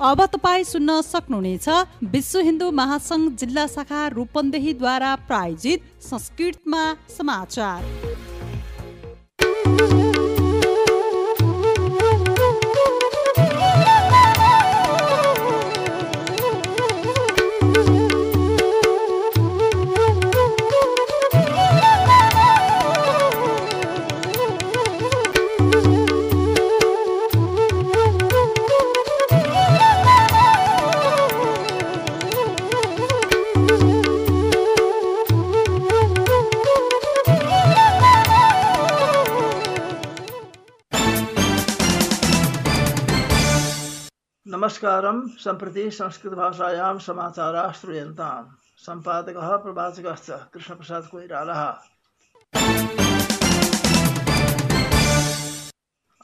अब तपाईँ सुन्न सक्नुहुनेछ विश्व हिन्दू महासङ्घ जिल्ला शाखा रूपन्देहीद्वारा प्रायोजित संस्कृतमा समाचार। नमस्कारं, सम्प्रति संस्कृतभाषायां समाचाराः श्रूयन्ताम् सम्पादकः प्रवाचकश्च कृष्णप्रसाद कोइरालः।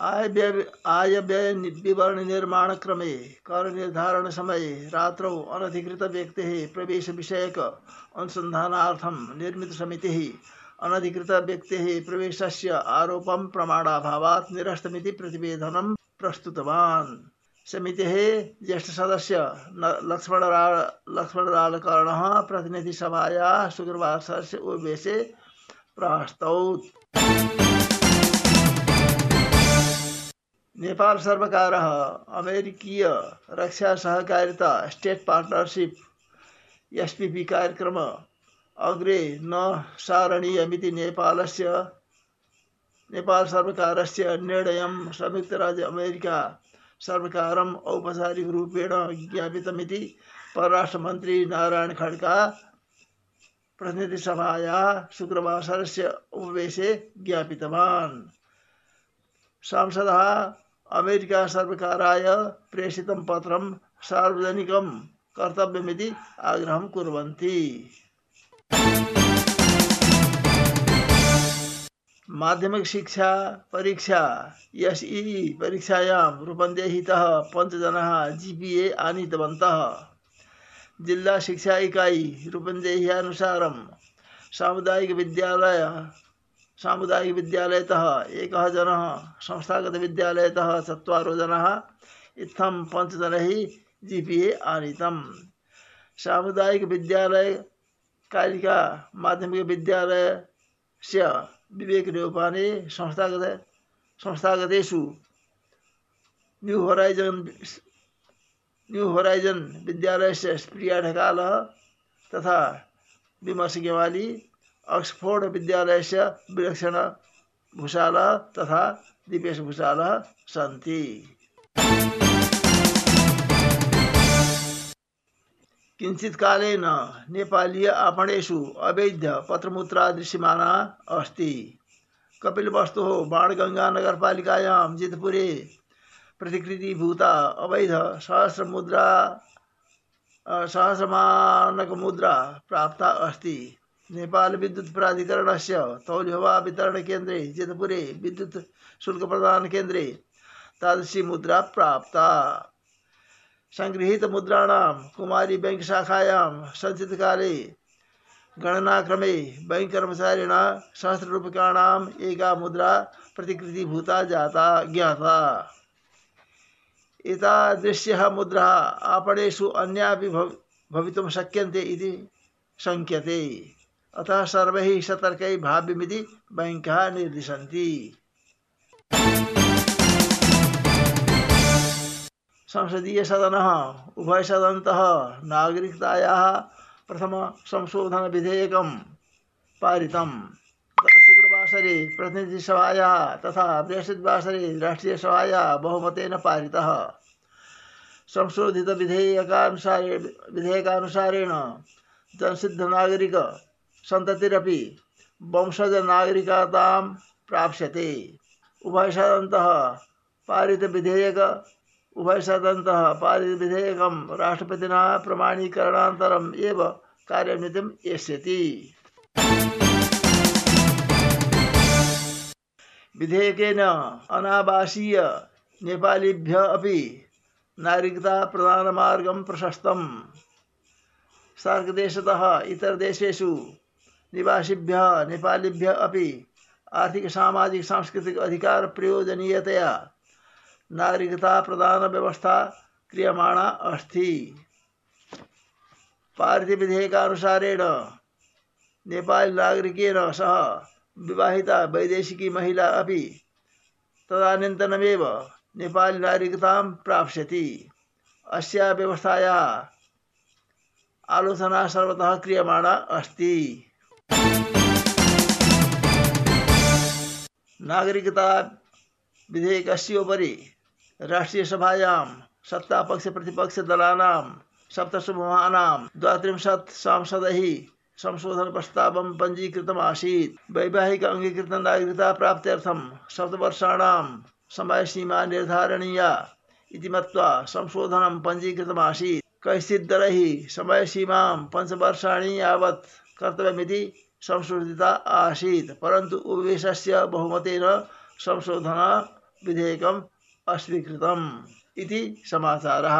आय व्यय आय व्यय विवरण निर्माण क्रमे कर निर्धारण समये रात्रौ अनधिकृत व्यक्तेः प्रवेश विषयक अनुसन्धानार्थं निर्मित समितिः अनधिकृत व्यक्तेः प्रवेशस्य आरोपं प्रमाणाभावात् निरस्तमिति प्रतिवेदनं प्रस्तुतवान्। समिति ज्येष्ठ सदस्य लक्ष्मण लक्ष्मणलालकर्ण प्रतिनिधि सभाया शुक्रवार सदस्य उवेशे प्रस्तौत् नेपाल सर्वकार अमेरिकीय रक्षा सहकारिता स्टेट पार्टनरशिप एसपीपी कार्यक्रम अग्रे न सारणीयमिति नेपालस्य नेपाल सर्वकारस्य निर्णयं संयुक्तराज्य अमेरिका सर्वकारम् औपचारिकरूपेण ज्ञापितमिति परराष्ट्रमन्त्री नारायण खड़का प्रतिनिधि खड्का प्रतिनिधिसभायाः शुक्रवासरस्य उपवेशे ज्ञापितवान्। सांसदः अमेरिकासर्वकाराय प्रेषितं पत्रं सार्वजनिकं कर्तव्यमिति आग्रहं कुर्वन्ति। माध्यमिक शिक्षा परीक्षा, एसई परीक्षायां रूपन्देहीतः पञ्चजनाः जिपिए आनीतवन्तः। जिल्ला शिक्षा इकाई रूपन्देह्यानुसारं सामुदायिकविद्यालय सामुदायिकविद्यालयतः एकः जनः संस्थागतविद्यालयतः चत्वारो जनाः, इत्थं पञ्चजनैः जिपिए आनीतं सामुदायिकविद्यालय कालिका माध्यमिकविद्यालयस्य विवेकरूपाणि संस्थागत संस्थागतेषु न्यू होराइजन न्यू होराइजन विद्यालयस्य प्रिया ढकालः तथा विमर्श गेवाली ऑक्सफोर्ड विद्यालयस्य विलक्षण भूषालः तथा दिपेश भूषालः सन्ति। किञ्चित् कालेन नेपालीय आपणेषु अवैध पत्रमुद्रा दृश्यमाना अस्ति। कपिलवस्तुः बाणगङ्गा नगरपालिकायां जितपुरे प्रतिकृतिभूता अवैध सहस्रमुद्रा सहस्रमानकमुद्रा प्राप्ता अस्ति। नेपाल विद्युत प्राधिकरणस्य तौल्यवा वितरणकेन्द्रे जितपुरे विद्युत शुल्कप्रदानकेन्द्रे तादृशी मुद्रा प्राप्ता। सङ्गृहीतमुद्राणां कुमारी बैंक शाखायाम शाखायां सञ्चितकाले गणनाक्रमे, बैङ्ककर्मचारिणा सहस्ररूप्यकाणाम् एका मुद्रा प्रतिकृतिभूता जाता, ज्ञाता। एतादृश्यः मुद्रा आपणेषु अन्यापि भव, भवितुं शक्यन्ते इति शङ्क्यते। अतः सर्वैः सतर्कैः भाव्यमिति बैङ्कः निर्दिशन्ति। संसदीय सदन उभय सदनतः नागरिकतायाः प्रथम संशोधन विधेयक पारित गत शुक्रवासरे प्रतिनिधिसभायाः तथा बृहस्पतिवासरे राष्ट्रियसभायाः बहुमतेन पारितः। संशोधितविधेयकानुसारे विधेयकानुसारेण जनसिद्ध जनसिद्धनागरिक सन्ततिरपि वंशजनागरिकतां प्राप्स्यते। उभयसदनतः पारितविधेयक उभयसदन्तः पारितविधेयकं राष्ट्रपतिना प्रमाणीकरणानन्तरम् एव कार्यन्वितम् एष्यति विधेयकेन अनावासीय नेपालीभ्य अपि नागरिकताप्रदानमार्गं प्रशस्तम्। सार्कदेशतः इतरदेशेषु निवासिभ्यः, नेपालीभ्यः सांस्कृतिक अधिकारप्रयोजनीयतया नागरिकता प्रदान व्यवस्था क्रियमाणा अस्ति। पारितविधेयकानुसारेण नेपाली नागरिकेन सह विवाहिता वैदेशिकी महिला अपि तदानीन्तनमेव नेपाली नागरिकतां प्राप्स्यति। अस्या व्यवस्थायाः आलोचना सर्वतः क्रियमाणा अस्ति। नागरिकता विधेयकस्योपरि राष्ट्रियसभायां सत्तापक्षप्रतिपक्षदलानां सप्तसमूहानां द्वात्रिंशत् सांसदैः संशोधनप्रस्तावं पञ्जीकृतमासीत्। वैवाहिक अङ्गीकृतनागरिकता प्राप्त्यर्थं सप्तवर्षाणां समयसीमा निर्धारणीया इति मत्वा संशोधनं पञ्जीकृतमासीत्। कैश्चित् दलैः समयसीमां पञ्चवर्षाणि यावत् कर्तव्यमिति संशोधिता आसीत्, परन्तु उपवेशस्य बहुमतेन संशोधनविधेयकम् अस्वीकृतम् इति समाचारः।